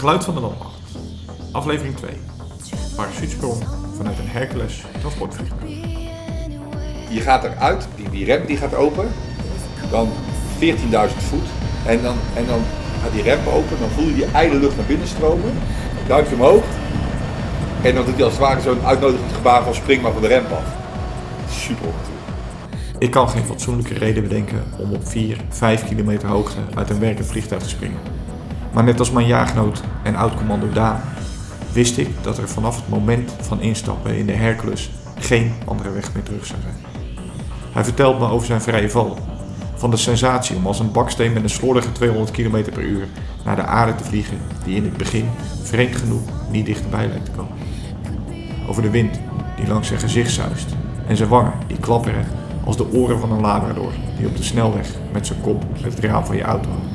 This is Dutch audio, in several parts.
geluid van de landmacht. Aflevering 2. Parachutesprong vanuit een Hercules transportvliegtuig. Je gaat eruit, die, die rem die gaat open, dan 14.000 voet. En dan, en dan gaat die rem open, dan voel je die ijle lucht naar binnen stromen. Duimpje omhoog. En dan doet hij als het ware zo'n uitnodigend gebaar van spring maar van de rem af. Super. Ik kan geen fatsoenlijke reden bedenken om op 4, 5 kilometer hoogte uit een werkend vliegtuig te springen. Maar net als mijn jaargenoot en oud-commando Daan, wist ik dat er vanaf het moment van instappen in de Hercules geen andere weg meer terug zou zijn. Hij vertelt me over zijn vrije val. Van de sensatie om als een baksteen met een slordige 200 km per uur naar de aarde te vliegen, die in het begin, vreemd genoeg, niet dichterbij lijkt te komen. Over de wind die langs zijn gezicht zuist en zijn wangen die klapperen als de oren van een labrador die op de snelweg met zijn kop het raam van je auto hangt.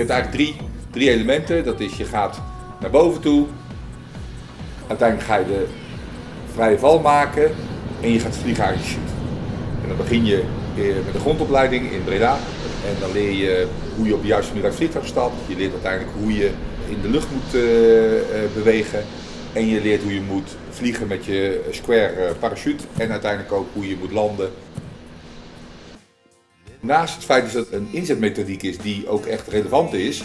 Je hebt eigenlijk drie, drie elementen. Dat is je gaat naar boven toe. Uiteindelijk ga je de vrije val maken. En je gaat vliegen aan je shoot. En dan begin je eh, met de grondopleiding in Breda. En dan leer je hoe je op de juiste manier uit vliegtuig stapt. Je leert uiteindelijk hoe je in de lucht moet eh, eh, bewegen. En je leert hoe je moet vliegen met je square parachute. En uiteindelijk ook hoe je moet landen. Naast het feit dat het een inzetmethodiek is die ook echt relevant is,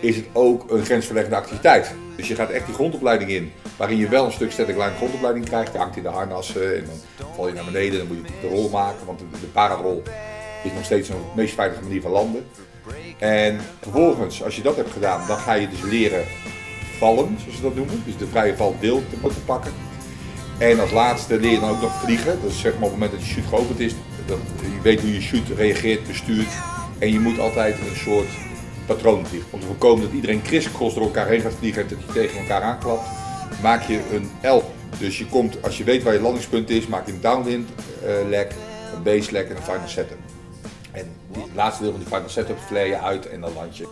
is het ook een grensverleggende activiteit. Dus je gaat echt die grondopleiding in, waarin je wel een stuk static line grondopleiding krijgt. Je hangt in de harnassen en dan val je naar beneden, dan moet je de rol maken, want de, pararol is nog steeds een meest veilige manier van landen. En vervolgens, als je dat hebt gedaan, dan ga je dus leren vallen, zoals ze dat noemen. Dus de vrije val deel te moeten pakken. En als laatste leer je dan ook nog vliegen. Dat is zeg maar op het moment dat je shoot geopend is, je weet hoe je shoot reageert, bestuurt. En je moet altijd een soort patroon vliegen. Om te voorkomen dat iedereen kriskros door elkaar heen gaat vliegen en dat je tegen elkaar aanklapt, maak je een L. Dus je komt, als je weet waar je landingspunt is, maak je een downwind uh, leg, een base leg en een final setup. En het laatste deel van die final setup flare je uit en dan land je.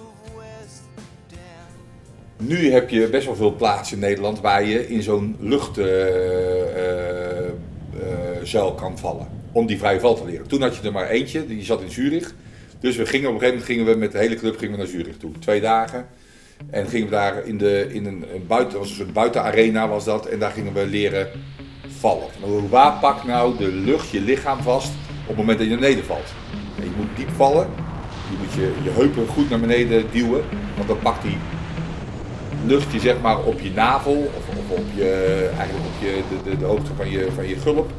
Nu heb je best wel veel plaatsen in Nederland waar je in zo'n luchtzuil kan vallen. Om die vrije val te leren. Toen had je er maar eentje, die zat in Zurich. Dus we gingen op een gegeven moment gingen we met de hele club gingen we naar Zurich toe. Twee dagen. En gingen we daar in, de, in een, buiten, was een soort buitenarena was dat. En daar gingen we leren vallen. Nou, waar pakt nou de lucht je lichaam vast op het moment dat je naar beneden valt? Je moet diep vallen. Je moet je, je heupen goed naar beneden duwen. Want dan pakt die lucht je zeg maar op je navel. Of, of op je, eigenlijk op je, de, de, de hoogte van je, van je gulp.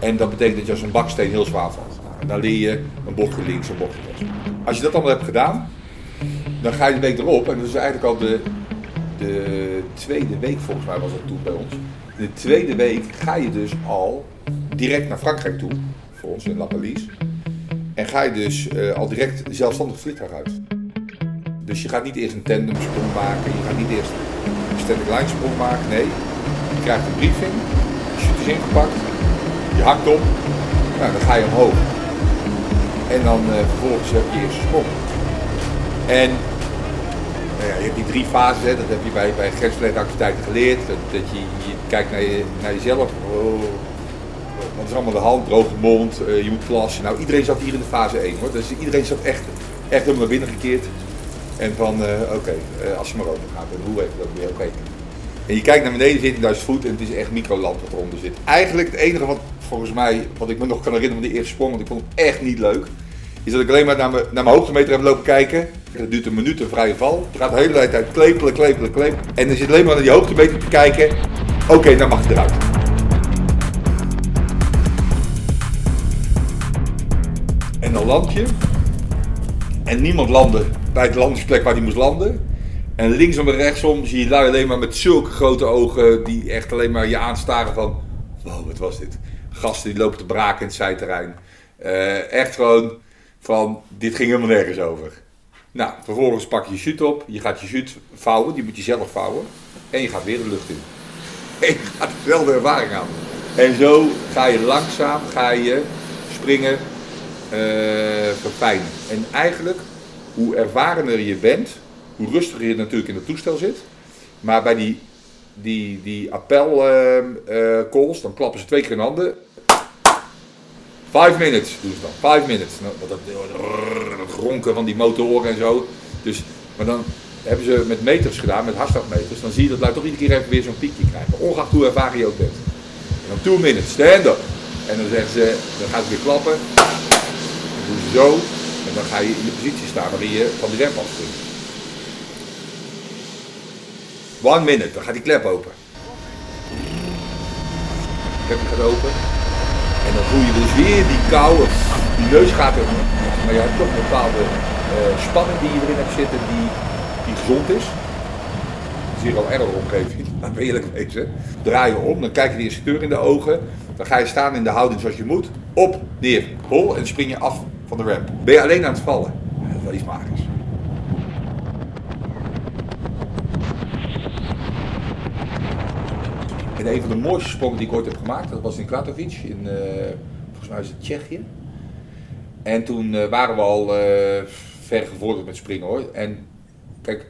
En dat betekent dat je als een baksteen heel zwaar valt. En dan leer je een bochtje links, een bochtje rechts. Als je dat allemaal hebt gedaan, dan ga je de week erop. En dat is eigenlijk al de, de tweede week volgens mij was dat toen bij ons. De tweede week ga je dus al direct naar Frankrijk toe. Voor ons in La Palisse. En ga je dus uh, al direct zelfstandig vliegtuig uit. Dus je gaat niet eerst een tandemsprong maken. Je gaat niet eerst een standing line sprong maken. Nee, je krijgt een briefing. Je is ingepakt. Je hakt op. Nou, dan ga je omhoog. En dan uh, vervolgens heb je eerst sprong. En nou ja, je hebt die drie fases, hè, dat heb je bij, bij grensverleggende geleerd. Dat, je, je, kijkt naar, je, naar jezelf. Oh, wat is allemaal de hand? Droge mond, uh, je moet plassen. Nou, iedereen zat hier in de fase 1 hoor. Dus iedereen zat echt, echt helemaal naar binnen gekeerd. En van, oké, als je maar open gaat, en hoe heet dat weer? Oké. En je kijkt naar beneden, 14.000 voet en het is echt microland wat eronder zit. Eigenlijk het enige wat volgens mij, wat ik me nog kan herinneren van die eerste sprong, want ik vond het echt niet leuk, is dat ik alleen maar naar mijn, naar mijn hoogtemeter heb lopen kijken. Dat duurt een minuut een vrije val. Het gaat de hele tijd klepelen, klepelen, klepelen. En dan zit alleen maar naar die hoogtemeter te kijken. Oké, dan mag je eruit. En dan land je. En niemand landde bij de landingsplek waar hij moest landen. En linksom en rechtsom zie je lui alleen maar met zulke grote ogen die echt alleen maar je aanstaren van... Wow, wat was dit? Gasten die lopen te braken in het zijterrein. Uh, echt gewoon van, dit ging helemaal nergens over. Nou, vervolgens pak je je shoot op. Je gaat je shoot vouwen, die moet je zelf vouwen. En je gaat weer de lucht in. En je gaat dezelfde ervaring aan. En zo ga je langzaam, ga je springen uh, verfijnen. En eigenlijk, hoe ervarener je bent, hoe rustiger je natuurlijk in het toestel zit. Maar bij die, die, die appel uh, uh, calls, dan klappen ze twee keer in handen. Five minutes doen ze dan. Five minutes. Nou, dat, dat, ronken van die motoren en zo. Dus, maar dan hebben ze met meters gedaan, met hartslagmeters. Dan zie je dat lui toch iedere keer even weer zo'n piekje krijgen. Ongeacht hoe ervaren je ook bent. En dan two minutes, stand up. En dan zeggen ze, dan gaan ze weer klappen. Dan doen ze zo. En dan ga je in de positie staan waarin je van die rem afspringt. One minute, dan gaat die klep open. De klep gaat open. Je dus weer die kou, die neus gaat er, maar je hebt toch een bepaalde eh, spanning die je erin hebt zitten die, die gezond is. Is hier al erg omgeving, laten we eerlijk wezen. Draai je om, dan kijk je de instructeur in de ogen. Dan ga je staan in de houding zoals je moet. Op, neer, hol en spring je af van de ramp. Ben je alleen aan het vallen? Dat is wel. En een van de mooiste sprongen die ik ooit heb gemaakt, dat was in Kratovic, in, eh, volgens mij is het Tsjechië. En toen eh, waren we al eh, ver gevorderd met springen hoor. En kijk,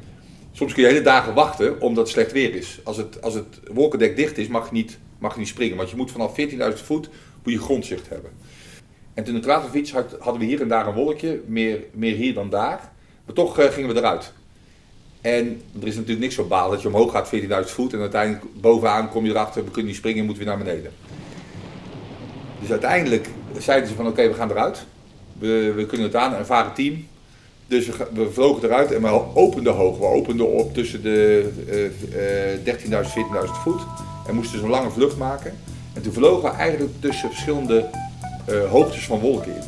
soms kun je hele dagen wachten omdat het slecht weer is. Als het, als het wolkendek dicht is, mag je niet, mag je niet springen. Want je moet vanaf 14.000 voet moet je grondzicht hebben. En toen in Kratovic had- hadden we hier en daar een wolkje, meer, meer hier dan daar. Maar toch gingen we eruit. En er is natuurlijk niks zo baal dat je omhoog gaat 14.000 voet en uiteindelijk bovenaan kom je erachter, we kunnen niet springen, je moet weer naar beneden. Dus uiteindelijk zeiden ze van oké, we gaan eruit. We, we kunnen het aan, een ervaren team. Dus we, vlogen eruit en we openden hoog. We openden op tussen de eh, eh, 13.000 en 14.000 voet. En moesten zo'n lange vlucht maken. En toen vlogen we eigenlijk tussen verschillende eh, hoogtes van wolken in.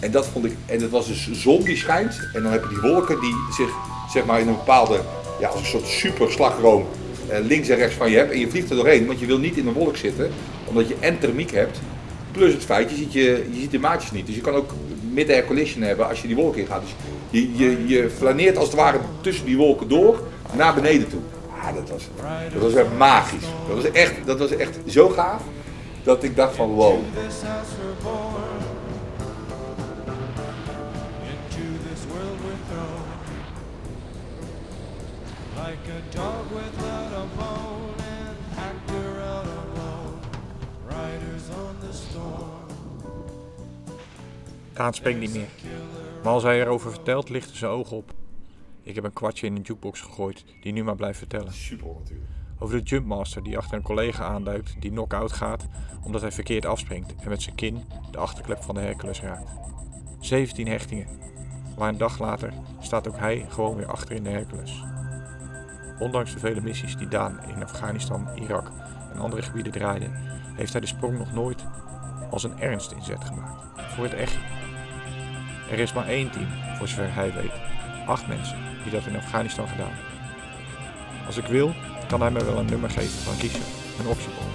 En dat vond ik, en het was dus zon die schijnt. En dan heb je die wolken die zich zeg maar in een bepaalde, ja, als een soort super slagroom eh, links en rechts van je hebt. En je vliegt er doorheen, want je wil niet in een wolk zitten, omdat je en thermiek hebt. Plus het feit, je ziet, je, je ziet de maatjes niet. Dus je kan ook mid-air collision hebben als je die wolk in gaat. Dus je, je, je flaneert als het ware tussen die wolken door naar beneden toe. Ah, dat was, dat was echt magisch. Dat was echt, dat was echt zo gaaf dat ik dacht van wow. A dog without a bone, an actor out alone. Riders on the storm. Daan spreekt niet meer. Maar als hij erover vertelt, lichten zijn ogen op. Ik heb een kwartje in een jukebox gegooid, die nu maar blijft vertellen. Super natuurlijk. Over de jumpmaster die achter een collega aanduikt, die knock-out gaat omdat hij verkeerd afspringt en met zijn kin de achterklep van de Hercules raakt. 17 hechtingen. Maar een dag later staat ook hij gewoon weer achter in de Hercules. Ondanks de vele missies die Daan in Afghanistan, Irak en andere gebieden draaide, heeft hij de sprong nog nooit als een ernst inzet gemaakt. Voor het echt. Er is maar één team, voor zover hij weet. Acht mensen die dat in Afghanistan gedaan hebben. Als ik wil, kan hij me wel een nummer geven van Richard, een optiebal.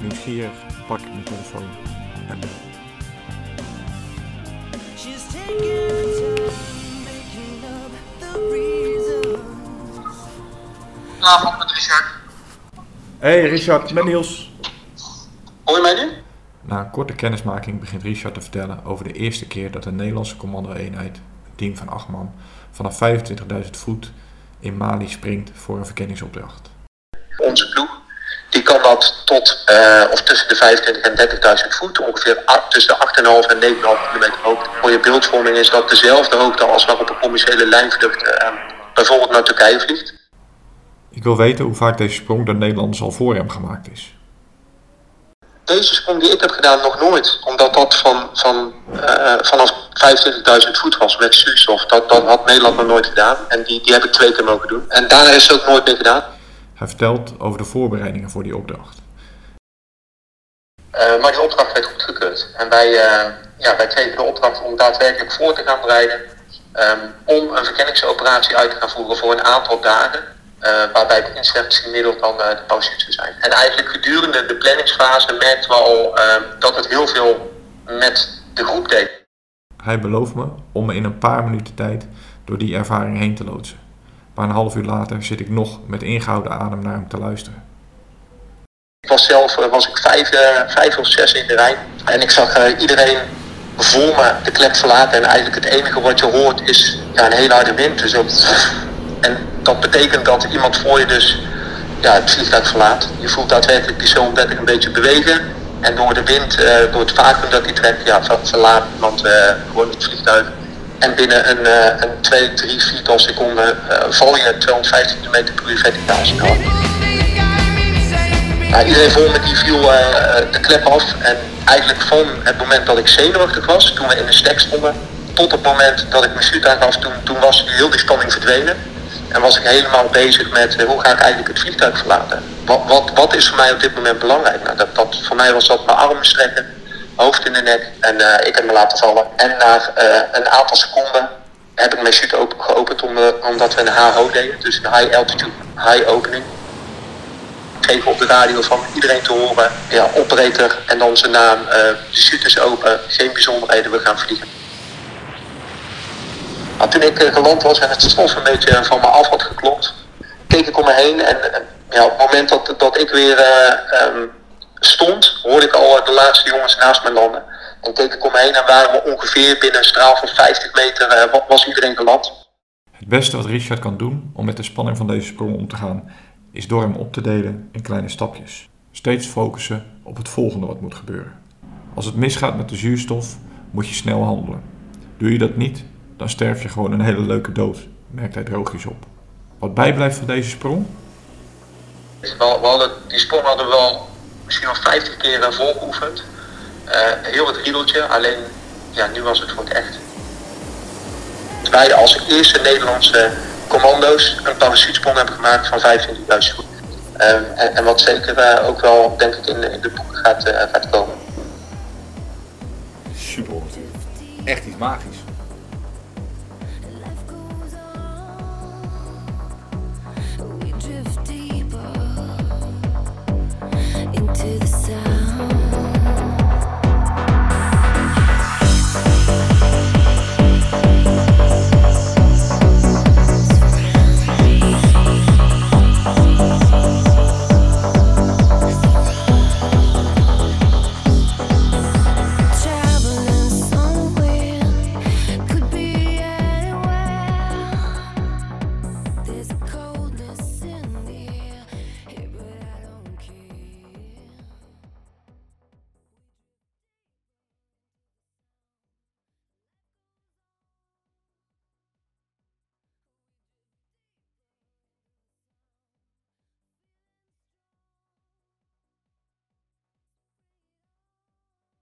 Nieuwsgierig pak ik mijn telefoon en bel. Met Richard. Hey Richard, met Niels. Hoor je mij nu? Na een korte kennismaking begint Richard te vertellen over de eerste keer dat een Nederlandse commando-eenheid, een team van acht man, vanaf 25.000 voet in Mali springt voor een verkenningsopdracht. Onze ploeg. Die kan dat tot eh, of tussen de 25 en 30.000 voet, ongeveer tussen de 8,5 en 9,5 kilometer hoogte. Voor je beeldvorming is dat dezelfde hoogte als waarop een commerciële lijnvlucht eh, bijvoorbeeld naar Turkije vliegt. Ik wil weten hoe vaak deze sprong door Nederlanders al voor hem gemaakt is. Deze sprong die ik heb gedaan nog nooit, omdat dat van, van, eh, vanaf 25.000 voet was met zuurstof. Dat, dat had Nederland nog nooit gedaan en die, die heb ik twee keer mogen doen. En daarna is het ook nooit meer gedaan. Hij vertelt over de voorbereidingen voor die opdracht. Eh, maar die opdracht werd goedgekeurd. En wij, eh, ja, wij kregen de opdracht om daadwerkelijk voor te gaan bereiden. ehm, om een verkenningsoperatie uit te gaan voeren voor een aantal dagen. Eh, waarbij het inzet gemiddeld dan eh, de parachute zou zijn. En eigenlijk gedurende de planningsfase merkten we al ehm, dat het heel veel met de groep deed. Hij belooft me om me in een paar minuten tijd door die ervaring heen te loodsen. Maar een half uur later zit ik nog met ingehouden adem naar hem te luisteren. Ik was zelf eh, was ik vijf, vijf of zes in de rij. En ik zag iedereen voor me de klep verlaten. En eigenlijk het enige wat je hoort is ja, een hele harde wind. Dus ook, en dat betekent dat iemand voor je dus ja, het vliegtuig verlaat. Je voelt daadwerkelijk die zo'n een beetje bewegen. En door de wind, eh, door het vacuüm dat die trekt, ja, ver- verlaat iemand eh, gewoon het vliegtuig. En binnen een, eh een 2, 3, 4 seconden val je 250 km per uur verticaal iedereen voor me die viel de klep af. En eigenlijk van het moment dat ik zenuwachtig was, toen we in de stek stonden, tot het moment dat ik mijn shoot aangaf, toen, toen was heel die spanning verdwenen. En was ik helemaal bezig met eh, hoe ga ik eigenlijk het vliegtuig verlaten. Wat, wat, wat is voor mij op dit moment belangrijk? Nou, dat, dat, voor mij was dat mijn armen strekken, hoofd in de nek en eh, ik heb me laten vallen. En na eh, een aantal seconden heb ik mijn chute open, geopend om, omdat we een HO deden, dus een high altitude, high opening geven op de radio van iedereen te horen. Ja, operator en dan zijn naam. de chute is open, geen bijzonderheden, we gaan vliegen. Toen ik eh, geland was en het stof een beetje van me af had geklopt, keek ik om me heen en eh, ja, op het moment dat, ik weer eh, ehm, stond, hoorde ik al de laatste jongens naast me landen. En keek ik om me heen en waren we ongeveer binnen een straal van 50 meter wa- was iedereen geland. Het beste wat Richard kan doen om met de spanning van deze sprong om te gaan, is door hem op te delen in kleine stapjes. Steeds focussen op het volgende wat moet gebeuren. Als het misgaat met de zuurstof, moet je snel handelen. Doe je dat niet, dan sterf je gewoon een hele leuke dood, merkt hij droogjes op. Wat bijblijft van deze sprong? We, hadden, die sprong hadden we wel misschien wel 50 keer eh, voorgeoefend. Eh, heel het riedeltje, alleen ja, nu was het voor het echt. Wij als eerste Nederlandse commando's een parachutesprong hebben gemaakt van 25.000 voet. Ehm, en, en wat zeker eh, ook wel, denk ik, in, de- in de boeken gaat, gaat komen. Super natuurlijk. Echt iets magisch. to the side